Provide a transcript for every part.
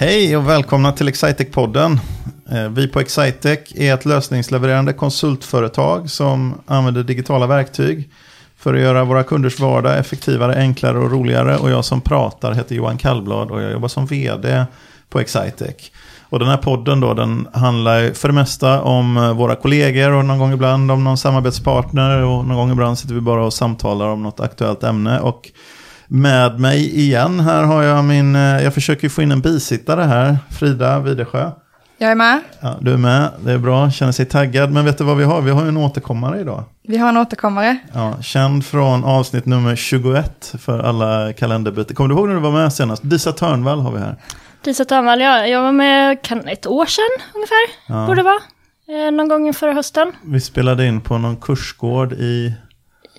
Hej och välkomna till Excitec-podden. Eh, vi på Excitec är ett lösningslevererande konsultföretag som använder digitala verktyg för att göra våra kunders vardag effektivare, enklare och roligare. Och jag som pratar heter Johan Kallblad och jag jobbar som vd på Excitec. Och den här podden då, den handlar för det mesta om eh, våra kollegor och någon gång ibland om någon samarbetspartner och någon gång ibland sitter vi bara och samtalar om något aktuellt ämne. Och med mig igen här har jag min, eh, jag försöker få in en bisittare här, Frida Widesjö. Jag är med. Ja, du är med, det är bra, känner sig taggad. Men vet du vad vi har? Vi har ju en återkommare idag. Vi har en återkommare. Ja, känd från avsnitt nummer 21 för alla kalenderbyten. Kommer du ihåg när du var med senast? Disa Törnvall har vi här. Disa Törnvall, ja, jag var med kan, ett år sedan ungefär, Ja. borde det vara. Eh, någon gång förra hösten. Vi spelade in på någon kursgård i,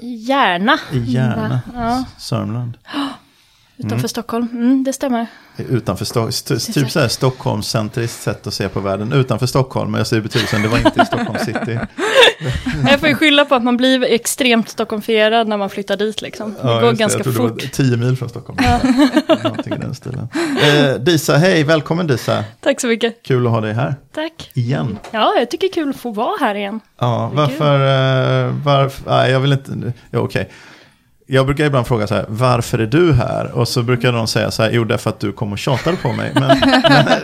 I Järna. i Järna, Ja, Sörmland. utanför Stockholm. Mm, det stämmer. Utanför Stockholm, typ så här Stockholmscentriskt sätt att se på världen. Utanför Stockholm, men jag säger betydelsen, det var inte i Stockholm city. Jag får ju skylla på att man blir extremt Stockholmfierad när man flyttar dit liksom. Det Ja, går det. ganska jag trodde fort. det var 10 mil från Stockholm. Någonting i den stilen. Eh, Disa, hej, välkommen Disa. Tack så mycket. Kul att ha dig här Tack. igen. Ja, jag tycker det är kul att få vara här igen. Ja, Det varför, eh, varför, nej jag vill inte, ja, okej. Jag brukar ibland fråga så här, varför är du här? Och så brukar de säga så här, jo därför att du kom och tjatade på mig. Men,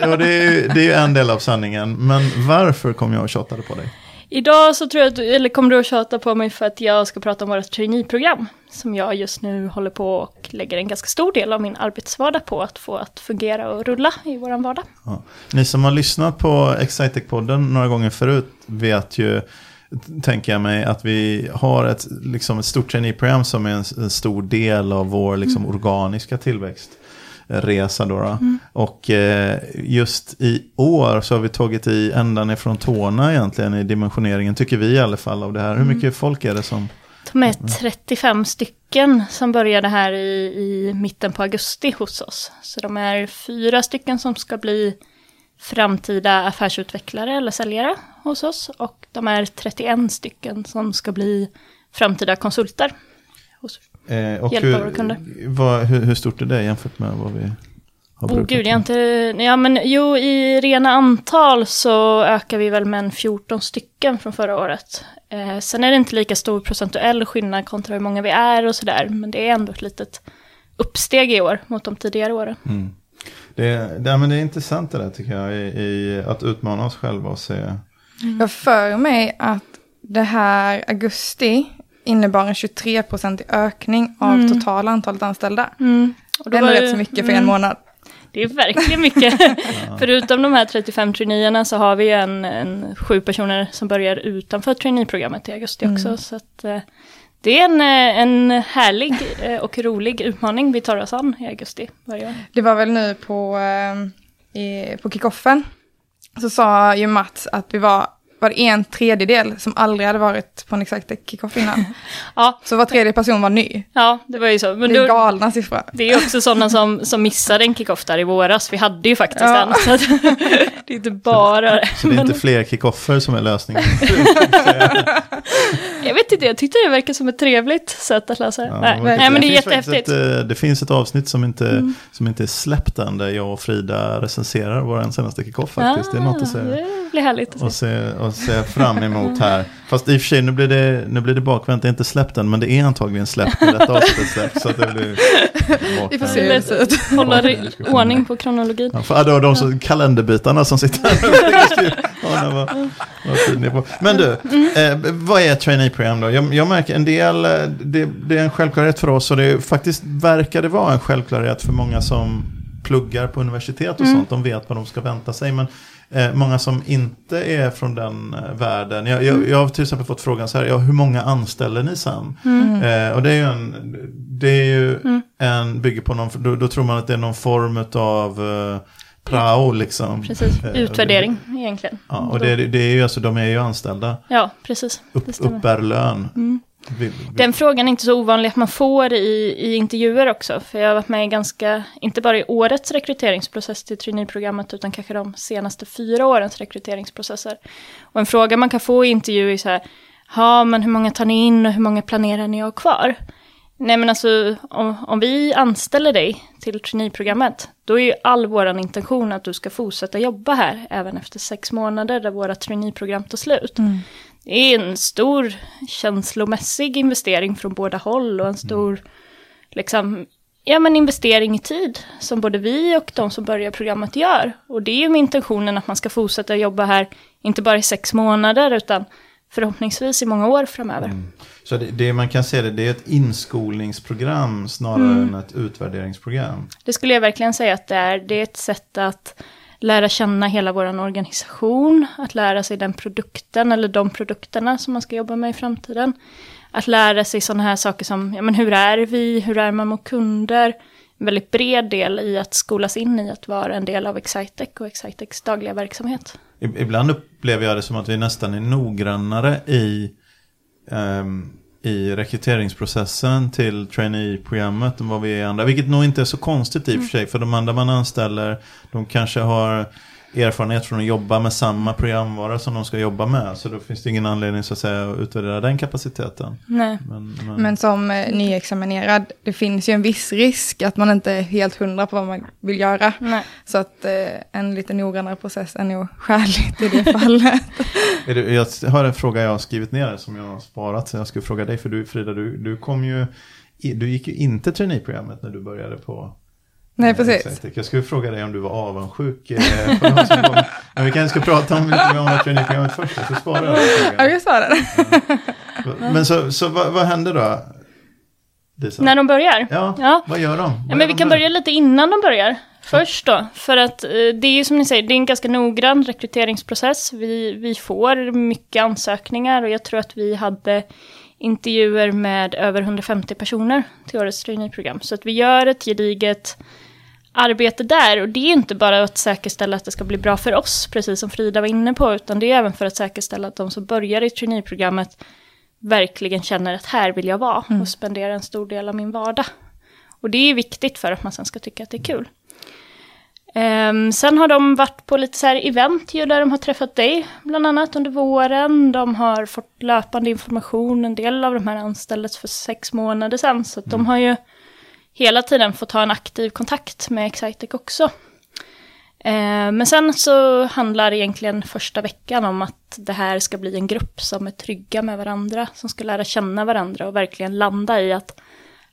men, och det, är, ju- det är ju en del av sanningen, men varför kom jag och tjatade på dig? Idag så tror jag att du, eller kommer du att tjata på mig för att jag ska prata om vårt traineeprogram. Som jag just nu håller på och lägger en ganska stor del av min arbetsvardag på att få att fungera och rulla i våran vardag. Ja. Ni som har lyssnat på Excitec-podden några gånger förut vet ju, tänker jag mig, att vi har ett, liksom ett stort traineeprogram som är en, en stor del av vår liksom, organiska tillväxtresa. Då, då. Och eh, just i år så har vi tagit i ända ner från tårna egentligen i dimensioneringen, tycker vi i alla fall av det här. Hur mycket folk är det som... De är 35 stycken som började här i, i mitten på augusti hos oss. Så de är fyra stycken som ska bli framtida affärsutvecklare eller säljare hos oss. Och de är 31 stycken som ska bli framtida konsulter. Eh, och Hjälpa hur, våra kunder. vad, hur, hur stort är det jämfört med vad vi har Oh brukat gud, jag inte... Ja men jo, i rena antal så ökar vi väl med en 14 stycken från förra året. Eh, sen är det inte lika stor procentuell skillnad kontra hur många vi är och sådär. Men det är ändå ett litet uppsteg i år mot de tidigare åren. Mm. Det, det, men det är intressant det där tycker jag, i, i att utmana oss själva och se. Jag har för mig att det här augusti innebar en 23% ökning av Mm. totala antalet anställda. Och Det är rätt så mycket för mm, en månad. Det är verkligen mycket. Förutom de här 35 traineerna så har vi en, en sju personer som börjar utanför traineeprogrammet i augusti också. Så att, eh, det är en, eh, en härlig eh, och rolig utmaning vi tar oss an i augusti varje år. Det var väl nu på, i, på kickoffen. Så sa ju Mats att vi var, var det en tredjedel som aldrig hade varit på en exakt kickoff innan. Ja, Så var tredje person var ny. ja, det var ju så. Men Det är då, galna siffror. det är också sådana som, som missade en kickoff där i våras. Vi hade ju faktiskt Ja. en. Så att, det är inte bara Så det är inte fler kickoffer som är lösningen. Jag vet inte, jag tyckte det verkar som ett trevligt sätt att lösa det. Ja, Nej, nej, men det är jättehäftigt. Ett, eh, det finns ett avsnitt som inte, som inte är släppt än där jag och Frida recenserar vår senaste kickoff faktiskt. det är något att Ah, säga. Det blir härligt att Och se. Se, och se fram emot här. Fast i och för sig, nu blir det, nu blir det bakvänt. Det är inte släppt än, men det är antagligen släppt detta avsnitt släpps. Så att det blir Vi får se hur det ser ut. Hålla ordning på kronologin. Ja, för, var de som, kalenderbitarna som sitter här. ja, tydlig på. Men du, eh, vad är ett traineeprogram då? Jag, jag märker en del, eh, det, det är en självklarhet för oss och det är, faktiskt verkar det vara en självklarhet för många som pluggar på universitet och sånt. De vet vad de ska vänta sig. Men eh, många som inte är från den eh, världen. Jag, jag, jag har till exempel fått frågan så här, ja, hur många anställer ni sen? Eh, och det är ju en, det är ju en, bygger på någon, då, då tror man att det är någon form av eh, prao liksom. Precis, Eh, utvärdering egentligen. Ja, och det, det är ju alltså, de är ju anställda. Ja, precis. Upp, uppbär lön. Vi- Den frågan är inte så ovanlig att man får i, i intervjuer också. För jag har varit med i ganska, inte bara i årets rekryteringsprocess till traineeprogrammet, utan kanske de senaste fyra årens rekryteringsprocesser. Och en fråga man kan få i intervju är så här, ja men hur många tar ni in och hur många planerar ni att ha kvar? Nej men alltså om, om vi anställer dig till traineeprogrammet, då är ju all vår intention att du ska fortsätta jobba här även efter sex månader där våra traineeprogram tar slut. Mm. Det är en stor känslomässig investering från båda håll och en stor liksom, ja, men investering i tid som både vi och de som börjar programmet gör. Och det är ju med intentionen att man ska fortsätta jobba här, inte bara i sex månader utan förhoppningsvis i många år framöver. Mm. Så det, det man kan se det, det är ett inskolningsprogram snarare Mm. än ett utvärderingsprogram. Det skulle jag verkligen säga att det är. Det är ett sätt att lära känna hela vår organisation, att lära sig den produkten eller de produkterna som man ska jobba med i framtiden. Att lära sig sådana här saker som, ja men hur är vi, hur är man mot kunder? En väldigt bred del i att skolas in i att vara en del av Excitec och Excitecs dagliga verksamhet. Ibland upplever jag det som att vi nästan är noggrannare i, um i rekryteringsprocessen till trainee-programmet än vad vi är andra. Vilket nog inte är så konstigt i och för sig. För de andra man anställer, de kanske har erfarenhet från att jobba med samma programvara som de ska jobba med. Så då finns det ingen anledning så att säga att utvärdera den kapaciteten. Nej. Men, men, Men som eh, nyexaminerad, det finns ju en viss risk att man inte är helt hundra på vad man vill göra. Nej. Så att eh, en lite noggrannare process är nog skäligt i det fallet. Är det, jag har en fråga jag har skrivit ner som jag har sparat. Så jag skulle fråga dig, för du Frida, du, du kom ju, du gick ju inte traineeprogrammet när du började på Nej, eh, precis. Jag skulle fråga dig om du var avundsjuk eh, på de som kom. Men vi kanske ska prata om lite mer om traineeprogrammet först, så sparar jag Ja, frågan. jag sa det. Men så, så vad, vad hände då? Lisa? När de börjar? Ja, Ja. vad gör de? Vad Ja, gör men vi de kan börja lite innan de börjar. Först då, för att eh, det är ju som ni säger, det är en ganska noggrann rekryteringsprocess. Vi, vi får mycket ansökningar och jag tror att vi hade intervjuer med över 150 personer till årets traineeprogram. Så att vi gör ett gediget arbete där och det är inte bara att säkerställa att det ska bli bra för oss, precis som Frida var inne på, utan det är även för att säkerställa att de som börjar i traineeprogrammet verkligen känner att här vill jag vara och spendera en stor del av min vardag. Och det är viktigt för att man sen ska tycka att det är kul. Ehm, sen har de varit på lite så här event ju där de har träffat dig bland annat under våren. De har fått löpande information. En del av de här anställdes för sex månader sedan. Så de har ju hela tiden fått ha en aktiv kontakt med Excitec också. Ehm, men sen så handlar egentligen första veckan om att det här ska bli en grupp som är trygga med varandra. Som ska lära känna varandra och verkligen landa i att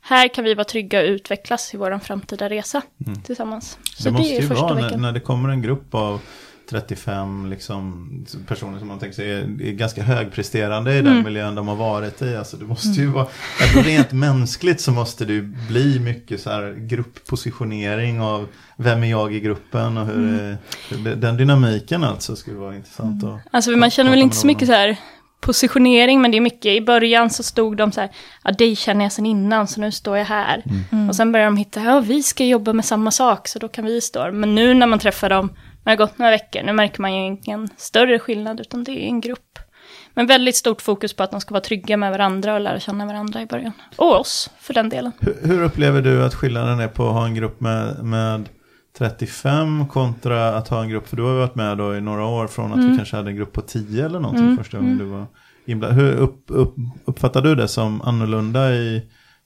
här kan vi vara trygga och utvecklas i vår framtida resa tillsammans. Så det måste är ju vara när, när det kommer en grupp av 35 liksom, personer som man tänker sig är, är ganska högpresterande i den Mm. miljön de har varit i. Alltså det måste ju vara, jag tror rent mänskligt så måste det ju bli mycket så här grupppositionering av vem är jag i gruppen och hur, Mm. hur den dynamiken alltså skulle vara intressant att Alltså man känner väl inte så mycket så här positionering, men det är mycket. I början så stod de så här, ja dig känner jag sedan innan, så nu står jag här. Mm. Och sen börjar de hitta, ja vi ska jobba med samma sak, så då kan vi stå. Men nu när man träffar dem, när det har gått några veckor, nu märker man ju ingen större skillnad, utan det är en grupp. Men väldigt stort fokus på att de ska vara trygga med varandra och lära känna varandra i början. Och oss, för den delen. Hur, hur upplever du att skillnaden är på att ha en grupp med, med 35 kontra att ha en grupp, för du har ju varit med då i några år från att Mm. vi kanske hade en grupp på 10 eller någonting första gången du var inblandad. Hur upp, upp, uppfattar du det som annorlunda i,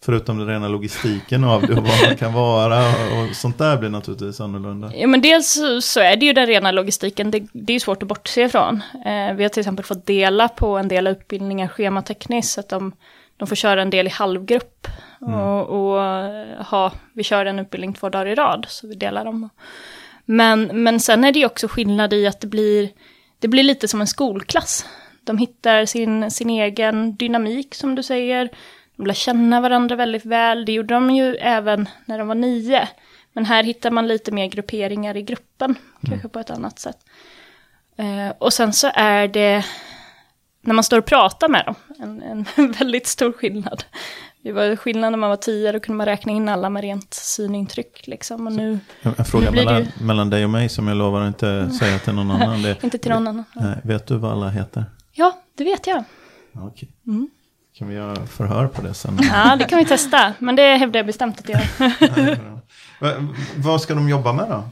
förutom den rena logistiken av det och vad man kan vara och, sånt där blir naturligtvis annorlunda. Ja, men dels så- är det ju den rena logistiken, det, det är ju svårt att bortse ifrån. Eh, vi har till exempel fått dela på en del utbildningar schematekniskt, så att de, de får köra en del i halvgrupp. Och, och ha, vi kör en utbildning två dagar i rad, så vi delar dem. Men, men sen är det ju också skillnad i att det blir, det blir lite som en skolklass. De hittar sin, sin egen dynamik, som du säger. De lär känna varandra väldigt väl. Det gjorde de ju även när de var nio. Men här hittar man lite mer grupperingar i gruppen, kanske på ett annat sätt. Eh, och sen så är det, när man står och pratar med dem, en, en väldigt stor skillnad. Det var skillnad när man var tio, då kunde man räkna in alla med rent synintryck. Liksom. Och nu, En, fråga Nu blir det mellan, mellan dig och mig som jag lovar att inte säga till någon annan. Det, inte till någon annan. Nej, vet du vad alla heter? Ja, det vet jag. Ja, Okej. Mm. Kan vi göra förhör på det sen? Ja, det kan vi testa. Men det hävdar jag bestämt att jag gör. Va, vad ska de jobba med då?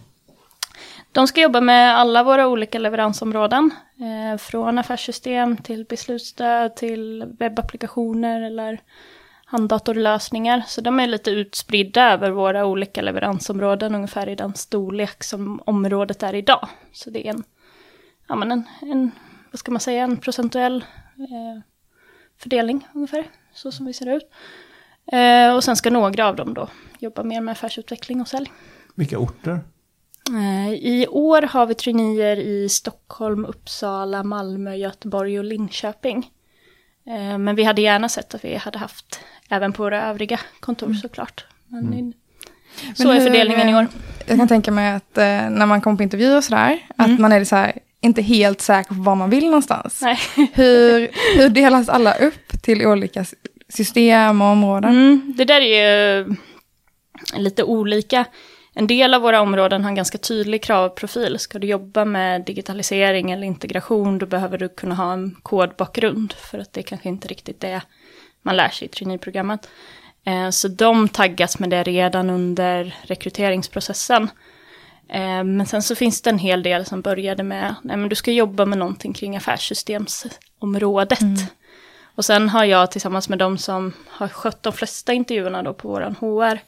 De ska jobba med alla våra olika leveransområden. Eh, från affärssystem till beslutsstöd till webbapplikationer eller handdatorlösningar. Så de är lite utspridda över våra olika leveransområden, ungefär i den storlek som området är idag. Så det är en, ja men en, en vad ska man säga, en procentuell eh, fördelning ungefär, så som vi ser ut. Eh, och sen ska några av dem då jobba mer med affärsutveckling och sälj. Vilka orter? Eh, I år har vi traineer i Stockholm, Uppsala, Malmö, Göteborg och Linköping. Eh, men vi hade gärna sett att vi hade haft även på våra övriga kontor mm. såklart. Men mm. Så Men är fördelningen i år. Jag kan tänka mig att eh, när man kommer på intervjuer och sådär, mm. att man är så här, inte helt säker på var man vill någonstans. Nej. Hur, hur delas alla upp till olika system och områden? Mm, det där är ju lite olika. En del av våra områden har en ganska tydlig kravprofil. Ska du jobba med digitalisering eller integration, då behöver du kunna ha en kodbakgrund, för att det är kanske inte riktigt det man lär sig i traineeprogrammet. Eh, så de taggas med det redan under rekryteringsprocessen. Eh, men sen så finns det en hel del som började med, nej men du ska jobba med någonting kring affärssystemsområdet. Mm. Och sen har jag tillsammans med de som har skött de flesta intervjuerna då på våran HR,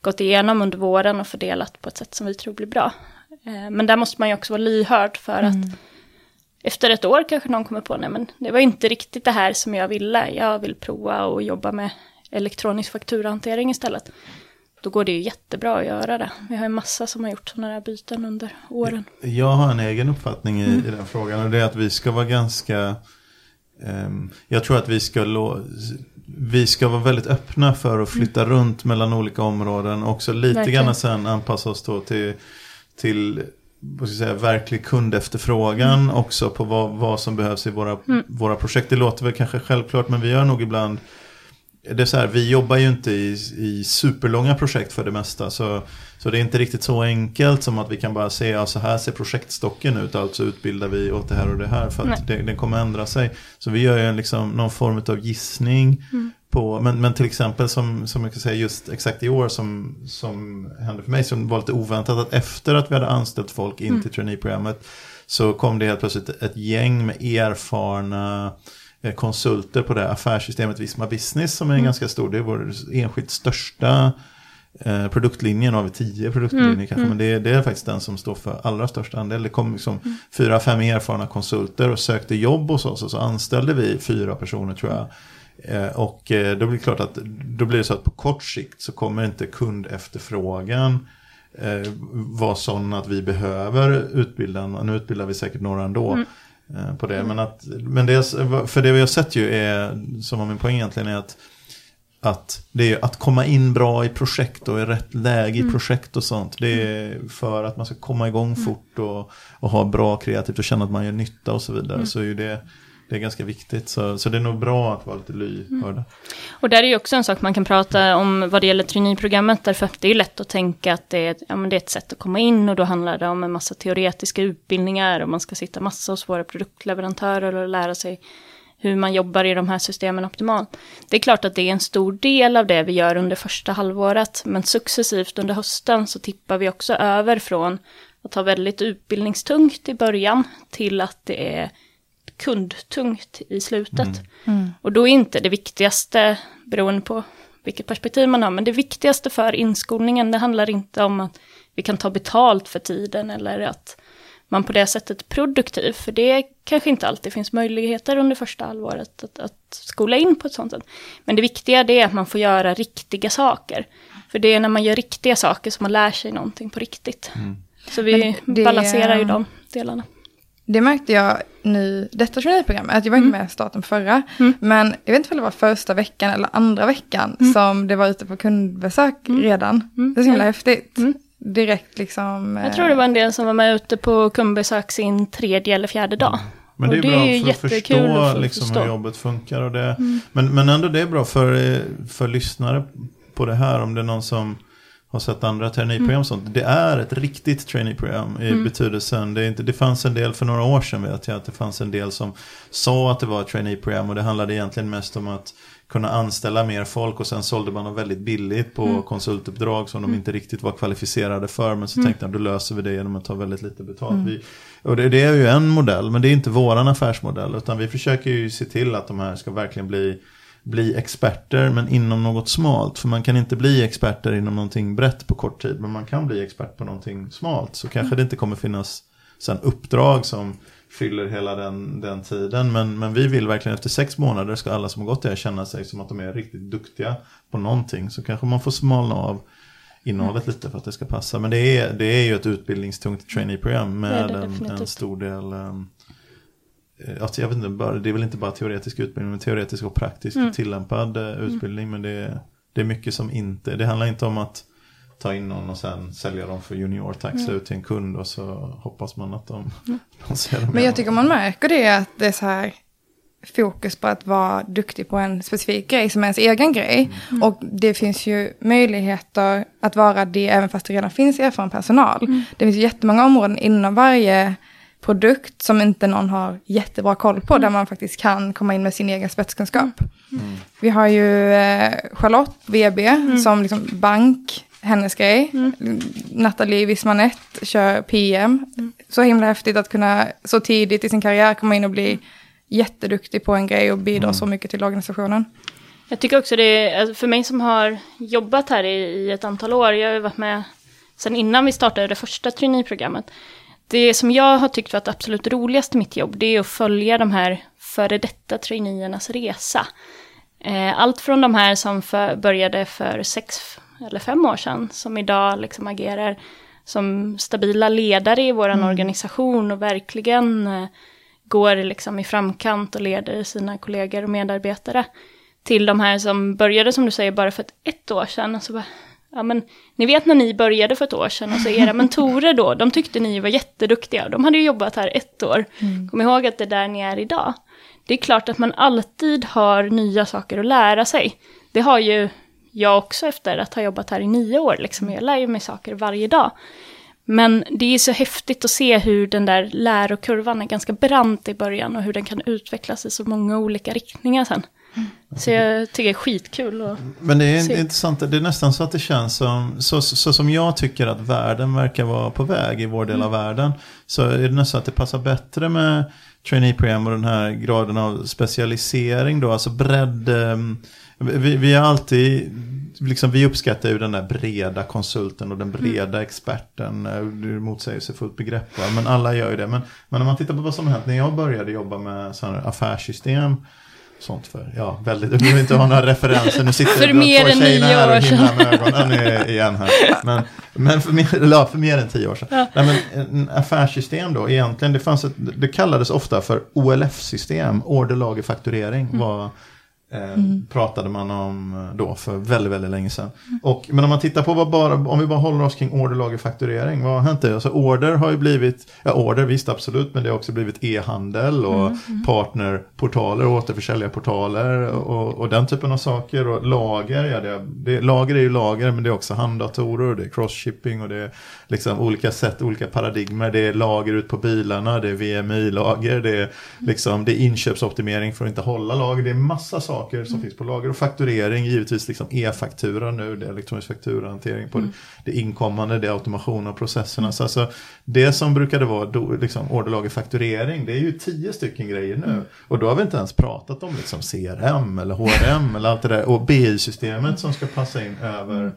gått igenom under våren och fördelat på ett sätt som vi tror blir bra. Eh, men där måste man ju också vara lyhörd för mm. att efter ett år kanske någon kommer på, nej men det var inte riktigt det här som jag ville, jag vill prova och jobba med elektronisk fakturahantering istället. Då går det ju jättebra att göra det. Vi har en massa som har gjort sådana här byten under åren. Jag har en egen uppfattning i, mm. i den frågan och det är att vi ska vara ganska um, Jag tror att vi ska vi ska vara väldigt öppna för att flytta mm. runt mellan olika områden. och Också lite Verkligen. grann sen anpassa oss då till, till vad ska säga, verklig kundefterfrågan mm. också på vad, vad som behövs i våra, mm. våra projekt. Det låter väl kanske självklart men vi gör nog ibland det är så här, vi jobbar ju inte i, i superlånga projekt för det mesta. Så, så det är inte riktigt så enkelt som att vi kan bara se, ja, så här ser projektstocken ut, alltså utbildar vi åt det här och det här. För att det, det, kommer ändra sig. Så vi gör ju liksom någon form av gissning. Mm. På, men, men till exempel som, som jag kan säga just exakt i år som, som hände för mig, som var lite oväntat, att efter att vi hade anställt folk in mm. till traineeprogrammet så kom det helt plötsligt ett gäng med erfarna konsulter på det affärssystemet Visma Business som är mm. ganska stor. Det är vår enskilt största eh. Nu har vi tio produktlinjer mm. kanske, mm. men det är, det är, faktiskt den som står för allra största andel. Det kom liksom mm. fyra, fem erfarna konsulter och sökte jobb hos oss och så anställde vi fyra personer tror jag. Eh, och eh, då blir det klart att då blir det så att på kort sikt så kommer inte kundefterfrågan eh, vara sån att vi behöver utbilda, nu utbildar vi säkert några ändå. Mm. Eh, på det. Men, att, men det, för det vi har sett ju är, som var min poäng egentligen, är att, att det är att komma in bra i projekt och i rätt läge i mm. projekt och sånt. Det är för att man ska komma igång mm. fort och, och ha bra kreativt och känna att man gör nytta och så vidare. Mm. Så är det det är ganska viktigt. Så, så det är nog bra att vara lite lyhörda. Mm. Och där är ju också en sak man kan prata om vad det gäller traineeprogrammet. Därför att det är lätt att tänka att det är, ja, men det är ett sätt att komma in och då handlar det om en massa teoretiska utbildningar och man ska sitta massa hos våra produktleverantörer och lära sig hur man jobbar i de här systemen optimalt. Det är klart att det är en stor del av det vi gör under första halvåret, men successivt under hösten så tippar vi också över från att ha väldigt utbildningstungt i början till att det är kundtungt i slutet. Mm. Mm. Och då är inte det viktigaste, beroende på vilket perspektiv man har, men det viktigaste för inskolningen, det handlar inte om att vi kan ta betalt för tiden eller att man på det sättet är produktiv, för det kanske inte alltid finns möjligheter under första halvåret att, att skola in på ett sånt sätt. Men det viktiga är att man får göra riktiga saker. För det är när man gör riktiga saker som man lär sig någonting på riktigt. Mm. Så vi det, balanserar ju de delarna. Det märkte jag nu, detta traineeprogrammet, jag var inte mm. med i starten förra, mm. men jag vet inte om det var första veckan eller andra veckan mm. som det var ute på kundbesök mm. redan. Mm. Det är så himla häftigt. Mm. Direkt liksom. Jag tror det var en del som var med ute på kundbesök sin tredje eller fjärde dag. Men det är, det bra för att förstå att liksom förstå. hur jobbet funkar. Och det, men, men ändå det är bra för, för lyssnare på det här om det är någon som har sett andra traineeprogram mm. sånt. Det är ett riktigt traineeprogram i mm. betydelsen. Det, är inte, det fanns en del för några år sedan vet jag att det fanns en del som sa att det var ett traineeprogram och det handlade egentligen mest om att kunna anställa mer folk och sen sålde man dem väldigt billigt på mm. konsultuppdrag som de mm. inte riktigt var kvalificerade för. Men så mm. tänkte jag då löser vi det genom att ta väldigt lite betalt. Mm. Vi, och det, det, är ju en modell men det är inte våran affärsmodell utan vi försöker ju se till att de här ska verkligen bli bli experter men inom något smalt. För man kan inte bli experter inom någonting brett på kort tid men man kan bli expert på någonting smalt. Så kanske det inte kommer finnas sen uppdrag som fyller hela den, den tiden. Men, men vi vill verkligen efter sex månader ska alla som har gått det här känna sig som att de är riktigt duktiga på någonting. Så kanske man får smalna av innehållet lite för att det ska passa. Men det är, det är ju ett utbildningstungt traineeprogram med det en, en, stor del um, Alltså jag vet inte, det är väl inte bara teoretisk utbildning, men teoretisk och praktisk mm. tillämpad utbildning. Mm. Men det, det är mycket som inte, det handlar inte om att ta in någon och sen sälja dem för juniortax mm. ut till en kund och så hoppas man att de, mm. de ser dem. Men jag tycker man märker det att det är så här fokus på att vara duktig på en specifik grej som är ens egen grej. Mm. Och det finns ju möjligheter att vara det även fast det redan finns erfaren personal. Mm. Det finns jättemånga områden inom varje produkt som inte någon har jättebra koll på, mm. där man faktiskt kan komma in med sin egen spetskunskap. Mm. Vi har ju eh, Charlotte, VB, mm. som liksom bank, hennes grej. Mm. Nathalie Wismanett kör PM. Mm. Så himla häftigt att kunna så tidigt i sin karriär komma in och bli jätteduktig på en grej och bidra mm. så mycket till organisationen. Jag tycker också det är, alltså för mig som har jobbat här i, i ett antal år, jag har varit med sen innan vi startade det första traineeprogrammet. Det som jag har tyckt varit absolut roligast i mitt jobb, det är att följa de här före detta traineernas resa. Eh, allt från de här som för, började för sex eller fem år sedan, som idag liksom agerar som stabila ledare i vår mm. organisation och verkligen eh, går liksom i framkant och leder sina kollegor och medarbetare. Till de här som började, som du säger, bara för ett, ett år sedan. Och så bara, ja men, ni vet när ni började för ett år sedan, och så era mentorer då, de tyckte ni var jätteduktiga. De hade ju jobbat här ett år. Mm. Kom ihåg att det är där ni är idag. Det är klart att man alltid har nya saker att lära sig. Det har ju jag också efter att ha jobbat här i nio år. Liksom. Jag lär ju mig saker varje dag. Men det är så häftigt att se hur den där lärokurvan är ganska brant i början och hur den kan utvecklas i så många olika riktningar sen. Mm. Så jag tycker det är skitkul att Men det är se. intressant, det är nästan så att det känns som, så, så som jag tycker att världen verkar vara på väg i vår del av mm. världen. Så är det nästan att det passar bättre med trainee-program och den här graden av specialisering då, alltså bredd. Um, vi, vi har alltid, liksom, vi uppskattar ju den där breda konsulten och den mm. breda experten. Det är motsägelsefullt begrepp, va? men alla gör ju det. Men, men om man tittar på vad som har hänt när jag började jobba med affärssystem sånt för. Ja, väldigt. Du behöver inte ha några referenser. Nu sitter för mer än nio år sedan. med ögonen igen här. Men, men för, mer, ja, för mer än tio år sedan. Ja. Nej, men affärssystem då, egentligen, det, fanns ett, det kallades ofta för OLF-system, order, lager, fakturering. Mm. Var, mm. Pratade man om eh, då för väldigt, väldigt länge sedan. Mm. Och, men om man tittar på vad bara, om vi bara håller oss kring order, lager, fakturering. Vad har hänt? Alltså order har ju blivit, ja order visst absolut, men det har också blivit e-handel och mm. mm. partnerportaler, återförsäljarportaler och, och den typen av saker. Och lager, ja det, det, lager är ju lager, men det är också handdatorer, det är cross-shipping och det är liksom olika sätt, olika paradigmer. Det är lager ut på bilarna, det är VMI-lager, det är, liksom, det är inköpsoptimering för att inte hålla lager. Det är massa saker som mm. finns på lager. Och fakturering, givetvis liksom e-faktura nu, det är elektronisk fakturahantering på mm. det inkommande, det är automation av processerna. Mm. Så alltså, det som brukade vara do, liksom, orderlagerfakturering, det är ju tio stycken grejer nu. Mm. Och då har vi inte ens pratat om liksom, CRM eller HRM eller allt det där. Och BI-systemet som ska passa in över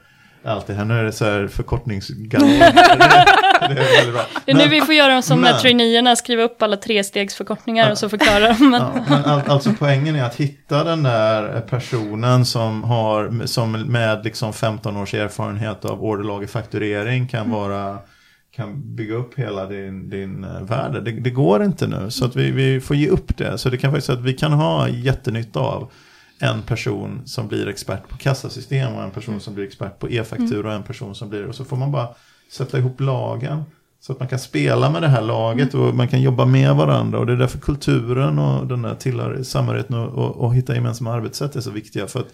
allt det här. Nu är det så här förkortningsgalleri. det, är nu vi får göra som men, med traineerna, skriva upp alla trestegsförkortningar ja, och så förklara dem. Men. Ja, men all, alltså poängen är att hitta den där personen som har, som med liksom 15 års erfarenhet av orderlagerfakturering kan mm. vara kan bygga upp hela din, din uh, värld. Det, det, går inte nu, så att vi, vi får ge upp det. Så det kan faktiskt att vi kan ha jättenytta av en person som blir expert på kassasystem och en person som blir expert på e-faktura och en person som blir, och så får man bara sätta ihop lagen. Så att man kan spela med det här laget och man kan jobba med varandra. Och det är därför kulturen och den där samarbetet och, och, och hitta gemensamma arbetssätt är så viktiga. För att,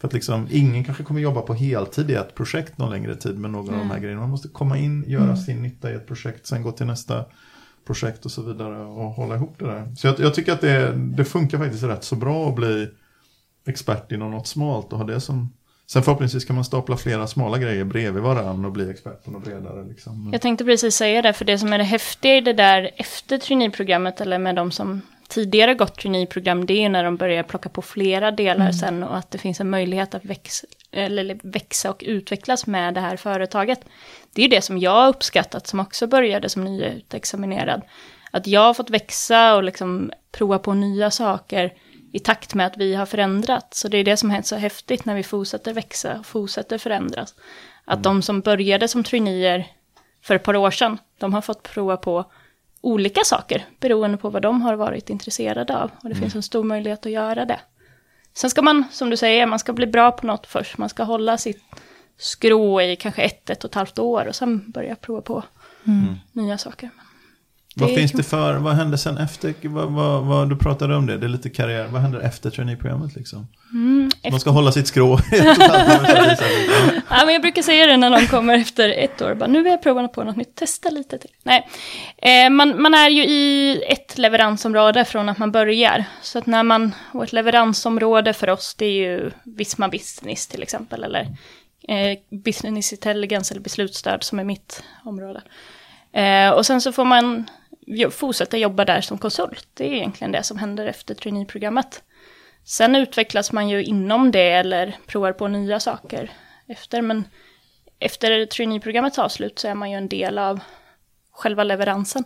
för att liksom, ingen kanske kommer jobba på heltid i ett projekt någon längre tid med någon mm. av de här grejerna. Man måste komma in, göra mm. sin nytta i ett projekt, sen gå till nästa projekt och så vidare och hålla ihop det där. Så jag, jag tycker att det, det funkar faktiskt rätt så bra att bli expert inom något smalt och ha det som Sen förhoppningsvis kan man stapla flera smala grejer bredvid varandra och bli expert på något bredare. Liksom. Jag tänkte precis säga det, för det som är det häftiga i det där efter traineeprogrammet eller med de som tidigare gått traineeprogram, det är när de börjar plocka på flera delar Mm. sen och att det finns en möjlighet att växa, eller växa och utvecklas med det här företaget. Det är det som jag har uppskattat som också började som nyutexaminerad. Att jag har fått växa och liksom prova på nya saker i takt med att vi har förändrats. Så det är det som är så häftigt när vi fortsätter växa och fortsätter förändras. Att de som började som traineer för ett par år sedan, de har fått prova på olika saker beroende på vad de har varit intresserade av. Och det finns en stor möjlighet att göra det. Sen ska man, som du säger, man ska bli bra på något först. Man ska hålla sitt skrå i kanske ett, ett och ett halvt år och sen börja prova på nya saker. Vad finns det för, vad händer sen efter, vad, vad, vad, du pratade om det, det är lite karriär, vad händer efter traineeprogrammet liksom? Mm, Man ska hålla sitt skrå det. Ja, men jag brukar säga det när någon kommer efter ett år. Bara, nu vill jag prova på något nytt, testa lite till. Nej. Eh, man, man är ju i ett leveransområde från att man börjar. Så att när man, och ett leveransområde för oss det är ju Visma Business till exempel. Eller eh, Business Intelligence eller beslutsstöd som är mitt område. Eh, och sen så får man fortsätta jobba där som konsult. Det är egentligen det som händer efter traineeprogrammet. Sen utvecklas man ju inom det eller provar på nya saker efter. Men efter traineeprogrammets avslut så är man ju en del av själva leveransen.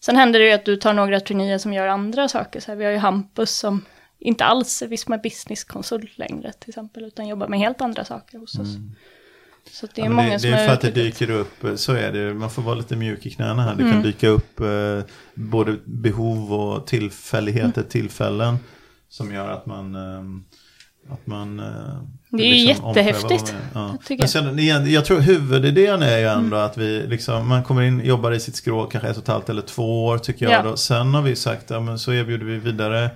Sen händer det ju att du tar några traineer som gör andra saker. Så här, vi har ju Hampus som inte alls är Visma Business-konsult längre till exempel, utan jobbar med helt andra saker hos oss. Mm. Så det är. Ja, många det, som det är för att det dyker upp, så är det, man får vara lite mjuk i knäna här. Det Mm. kan dyka upp eh, både behov och tillfälligheter, Mm. tillfällen som gör att man ehm, att man... eh, Det är liksom jättehäftigt, Ja. jag Men sen, igen, jag tror huvudidén är ju ändå Mm. att vi liksom, man kommer in, jobbar i sitt skrå kanske ett och ett halvt eller två år tycker jag. Ja. Då. Sen har vi sagt, ja men så erbjuder vi vidare.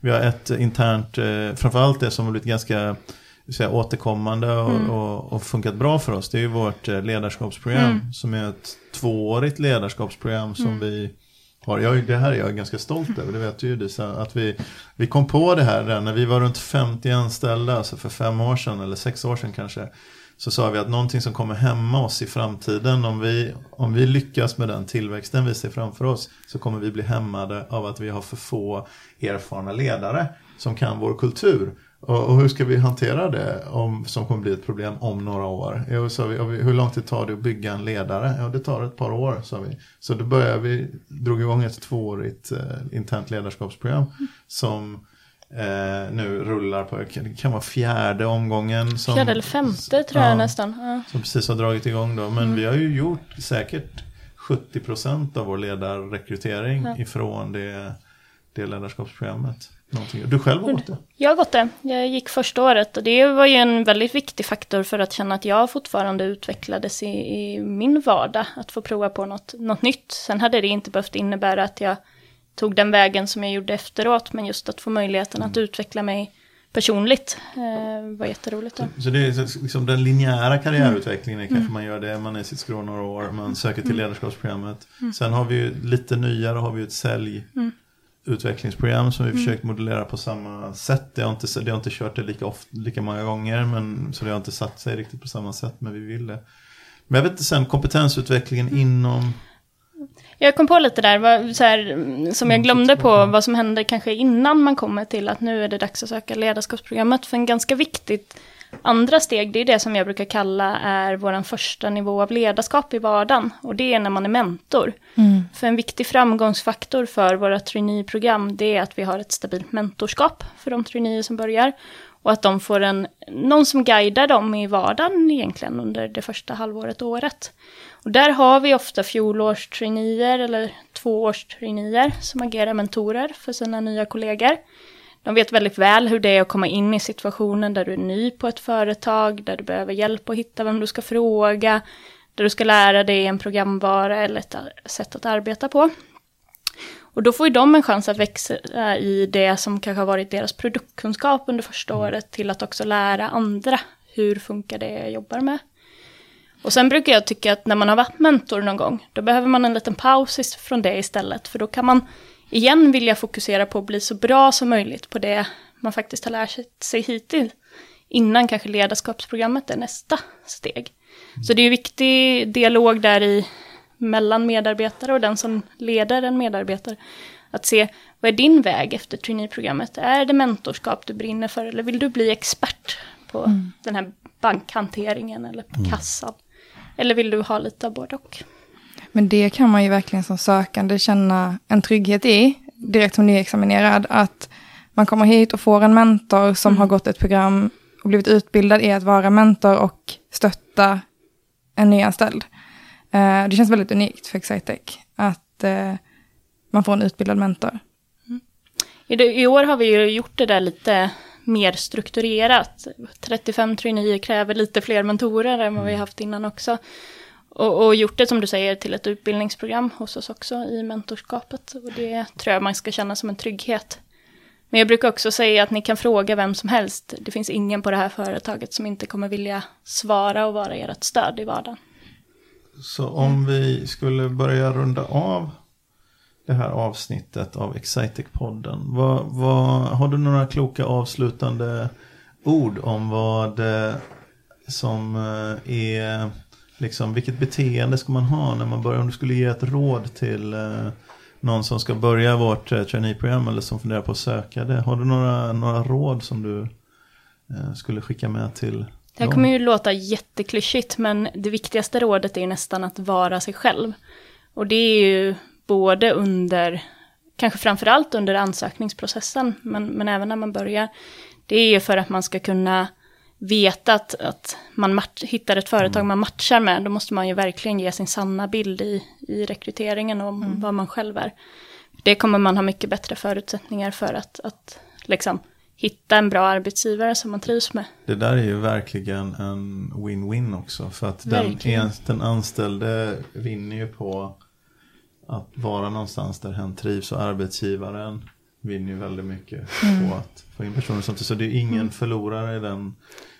Vi har ett internt, eh, framförallt det som har blivit ganska säga, återkommande och, Mm. och, och funkat bra för oss. Det är ju vårt eh, ledarskapsprogram Mm. som är ett tvåårigt ledarskapsprogram som vi har. Jag, det här är jag ganska stolt över, det vet du ju Disa, att vi, vi kom på det här där när vi var runt 50 anställda, alltså för fem år sedan eller sex år sedan kanske. Så sa vi att någonting som kommer hämma oss i framtiden, om vi, om vi lyckas med den tillväxten vi ser framför oss, så kommer vi bli hämmade av att vi har för få erfarna ledare som kan vår kultur. Och, och hur ska vi hantera det om, som kommer bli ett problem om några år? Jo, sa vi, hur lång tid tar det att bygga en ledare? Ja, det tar ett par år, sa vi. Så då började vi, drog igång ett tvåårigt eh, internt ledarskapsprogram som eh, nu rullar på, det kan vara fjärde omgången. Som, Fjärde eller femte tror jag Ja. nästan. Ja. som precis har dragit igång då. Men Mm. vi har ju gjort säkert 70% av vår ledarrekrytering Ja. ifrån det, det ledarskapsprogrammet. Någonting. Du själv har gått det? Jag har gått det. Jag gick första året och det var ju en väldigt viktig faktor för att känna att jag fortfarande utvecklades i, i min vardag. Att få prova på något, något nytt. Sen hade det inte behövt innebära att jag tog den vägen som jag gjorde efteråt. Men just att få möjligheten att utveckla mig personligt eh, var jätteroligt. Då. Så det är så- liksom den linjära karriärutvecklingen är Mm. kanske man gör det, man är i sitt skrå några år, man söker till ledarskapsprogrammet. Mm. Sen har vi ju lite nyare har vi ju ett sälj utvecklingsprogram som vi Mm. försökt modellera på samma sätt. Det har inte, det har inte kört det lika, ofta, lika många gånger men, så det har inte satt sig riktigt på samma sätt men vi ville. Men jag vet inte sen kompetensutvecklingen inom Jag kom på lite där, vad, så här, mm, som jag glömde på, vad som händer kanske innan man kommer till att nu är det dags att söka ledarskapsprogrammet. För en ganska viktigt andra steg, det är det som jag brukar kalla är vår första nivå av ledarskap i vardagen. Och det är när man är mentor. För en viktig framgångsfaktor för våra traineeprogram, det är att vi har ett stabilt mentorskap för de traineer som börjar. Och att de får en, någon som guidar dem i vardagen egentligen under det första halvåret, året. Och där har vi ofta fjolårstraineer eller tvåårstraineer som agerar mentorer för sina nya kollegor. De vet väldigt väl hur det är att komma in i situationen där du är ny på ett företag, där du behöver hjälp att hitta vem du ska fråga, där du ska lära dig en programvara eller ett sätt att arbeta på. Och då får ju de en chans att växa i det som kanske har varit deras produktkunskap under första året till att också lära andra hur funkar det jag jobbar med. Och sen brukar jag tycka att när man har varit mentor någon gång, då behöver man en liten paus från det istället. För då kan man igen vilja fokusera på att bli så bra som möjligt på det man faktiskt har lärt sig- sig hittills. Innan kanske ledarskapsprogrammet är nästa steg. Så det är ju viktig dialog där i mellan medarbetare och den som leder en medarbetare. Att se, vad är din väg efter traineeprogrammet? Är det mentorskap du brinner för eller vill du bli expert på mm. den här bankhanteringen eller på mm. kassan? Eller vill du ha lite av både och? Men det kan man ju verkligen som sökande känna en trygghet i, direkt som nyexaminerad, att man kommer hit och får en mentor som mm. har gått ett program och blivit utbildad i att vara mentor och stötta en nyanställd. Eh, det känns väldigt unikt för Excitec att eh, man får en utbildad mentor. Mm. I, I, år har vi ju gjort det där lite mer strukturerat. 35 traineer kräver lite fler mentorer än vad vi haft innan också. Och, och, gjort det som du säger till ett utbildningsprogram hos oss också i mentorskapet. Och det tror jag man ska känna som en trygghet. Men jag brukar också säga att ni kan fråga vem som helst. Det finns ingen på det här företaget som inte kommer vilja svara och vara ert stöd i vardagen. Så om vi skulle börja runda av det här avsnittet av Excitec-podden. Vad, vad, har du några kloka avslutande ord om vad eh, som eh, är, liksom, vilket beteende ska man ha när man börjar, om du skulle ge ett råd till eh, någon som ska börja vårt eh, traineeprogram eller som funderar på att söka det. Har du några, några råd som du skulle skicka med till det här kommer ju låta jätteklyschigt, men det viktigaste rådet är nästan att vara sig själv. Och det är ju både under, kanske framförallt under ansökningsprocessen, men, men även när man börjar. Det är ju för att man ska kunna veta att, att man hittar ett företag mm. man matchar med, då måste man ju verkligen ge sin sanna bild i, i rekryteringen om mm. vad man själv är. Det kommer man ha mycket bättre förutsättningar för att, att liksom hitta en bra arbetsgivare som man trivs med. Det där är ju verkligen en win-win också. För att den, den anställde vinner ju på att vara någonstans där hen trivs och arbetsgivaren vinner ju väldigt mycket mm. på att få in personer Så det är ingen mm. förlorare i den,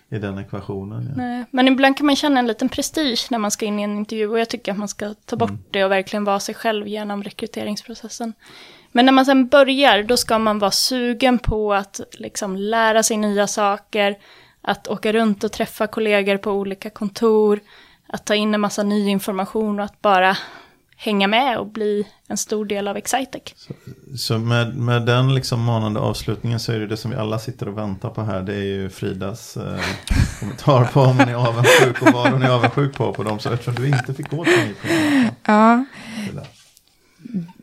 i den ekvationen. Ja. Nej, men ibland kan man känna en liten prestige när man ska in i en intervju och jag tycker att man ska ta bort mm. det och verkligen vara sig själv genom rekryteringsprocessen. Men när man sen börjar, då ska man vara sugen på att liksom lära sig nya saker, att åka runt och träffa kollegor på olika kontor, att ta in en massa ny information och att bara hänga med och bli en stor del av Excitec. Så, så, med, med den liksom manande avslutningen så är det det som vi alla sitter och väntar på här. Det är ju Fridas eh, kommentar på om man är avundsjuk och vad hon är avundsjuk på på dem. Så eftersom du inte fick gå till mig på Ja.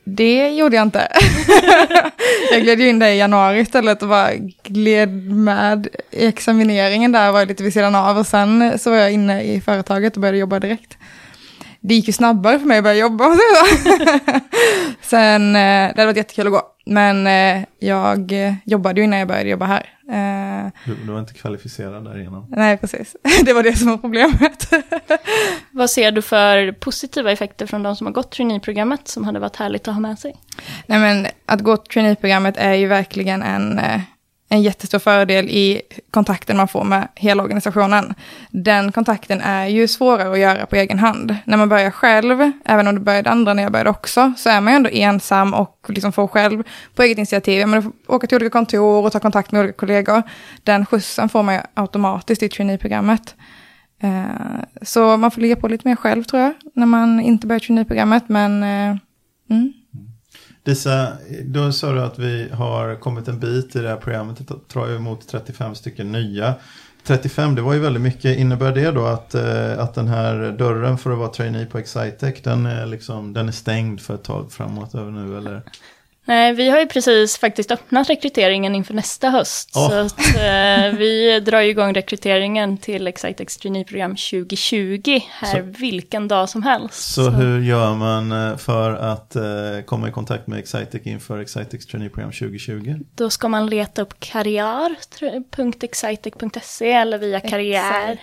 Det gjorde jag inte. jag gled in där i januari istället och bara gled med i examineringen där, var lite vid sidan av och sen så var jag inne i företaget och började jobba direkt det gick ju snabbare för mig att börja jobba. Sen, eh, det hade varit jättekul att gå. Men eh, jag jobbade ju innan jag började jobba här. Eh, du, du var inte kvalificerad där innan? Nej, precis. Det var det som var problemet. Vad ser du för positiva effekter från de som har gått traineeprogrammet som hade varit härligt att ha med sig? Nej, men att gå traineeprogrammet är ju verkligen en en jättestor fördel i kontakten man får med hela organisationen. Den kontakten är ju svårare att göra på egen hand. När man börjar själv, även om det började andra när jag började också, så är man ju ändå ensam och liksom får själv på eget initiativ. ja, men åka till olika kontor och ta kontakt med olika kollegor. Den skjutsen får man ju automatiskt i traineeprogrammet. Eh, så man får ligga på lite mer själv tror jag, när man inte börjar traineeprogrammet. Men eh, mm. Disa, då sa du att vi har kommit en bit i det här programmet. Jag tror jag emot 35 stycken nya. 35, det var ju väldigt mycket. Innebär det då att, eh, att den här dörren för att vara trainee på Excitec, den är, liksom, den är stängd för ett tag framåt över nu eller? Nej, vi har ju precis faktiskt öppnat rekryteringen inför nästa höst. Oh. Så att, eh, vi drar ju igång rekryteringen till Excitex traineeprogram 2020 här så, vilken dag som helst. Så, så, hur gör man eh, för att eh, komma i kontakt med Excitec inför Excitex traineeprogram 2020? Då ska man leta upp karriär.excitec.se eller via karriär.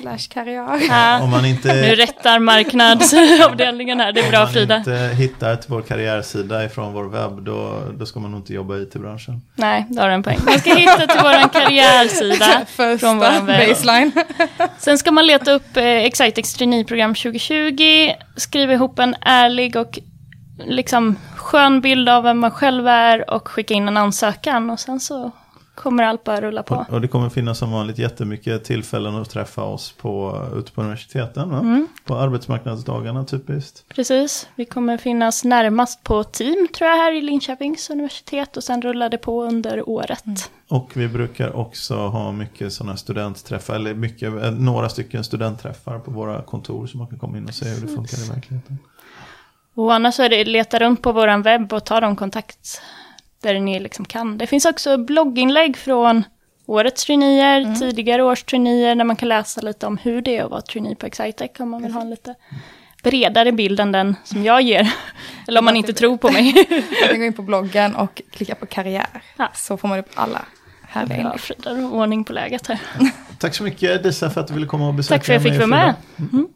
Slash karriär. Ja. Om man inte, nu rättar marknadsavdelningen här, det är bra Frida. Om man inte hittar till vår karriärsida ifrån vår webb, då, då ska man nog inte jobba i IT-branschen. Nej, då har du en poäng. Man ska hitta till vår karriärsida från vår webb. baseline. Sen ska man leta upp eh, Excitex traineeprogram 2020, skriva ihop en ärlig och liksom skön bild av vem man själv är och skicka in en ansökan och sen så kommer allt bara rulla på. Och, och det kommer finnas som vanligt jättemycket tillfällen att träffa oss på, ute på universiteten. Va? Mm. På arbetsmarknadsdagarna typiskt. Precis, vi kommer finnas närmast på team tror jag här i Linköpings universitet och sen rullar det på under året. Och vi brukar också ha mycket sådana studentträffar, eller mycket, eh, några stycken studentträffar på våra kontor så man kan komma in och se hur det funkar i verkligheten. Och annars är det leta runt på våran webb och ta de kontakt där ni liksom kan. Det finns också blogginlägg från årets traineer, tidigare års traineer, där man kan läsa lite om hur det är att vara trainee på Excitec om man vill ha en lite bredare bild än den som jag ger. Eller om man inte tror på mig. Man kan gå in på bloggen och klicka på karriär. Ja. Så får man upp alla härliga inlägg. Frida, ordning på läget här. Tack så mycket Disa för att du ville komma och besöka Tack för att jag mig fick vara med. Mm.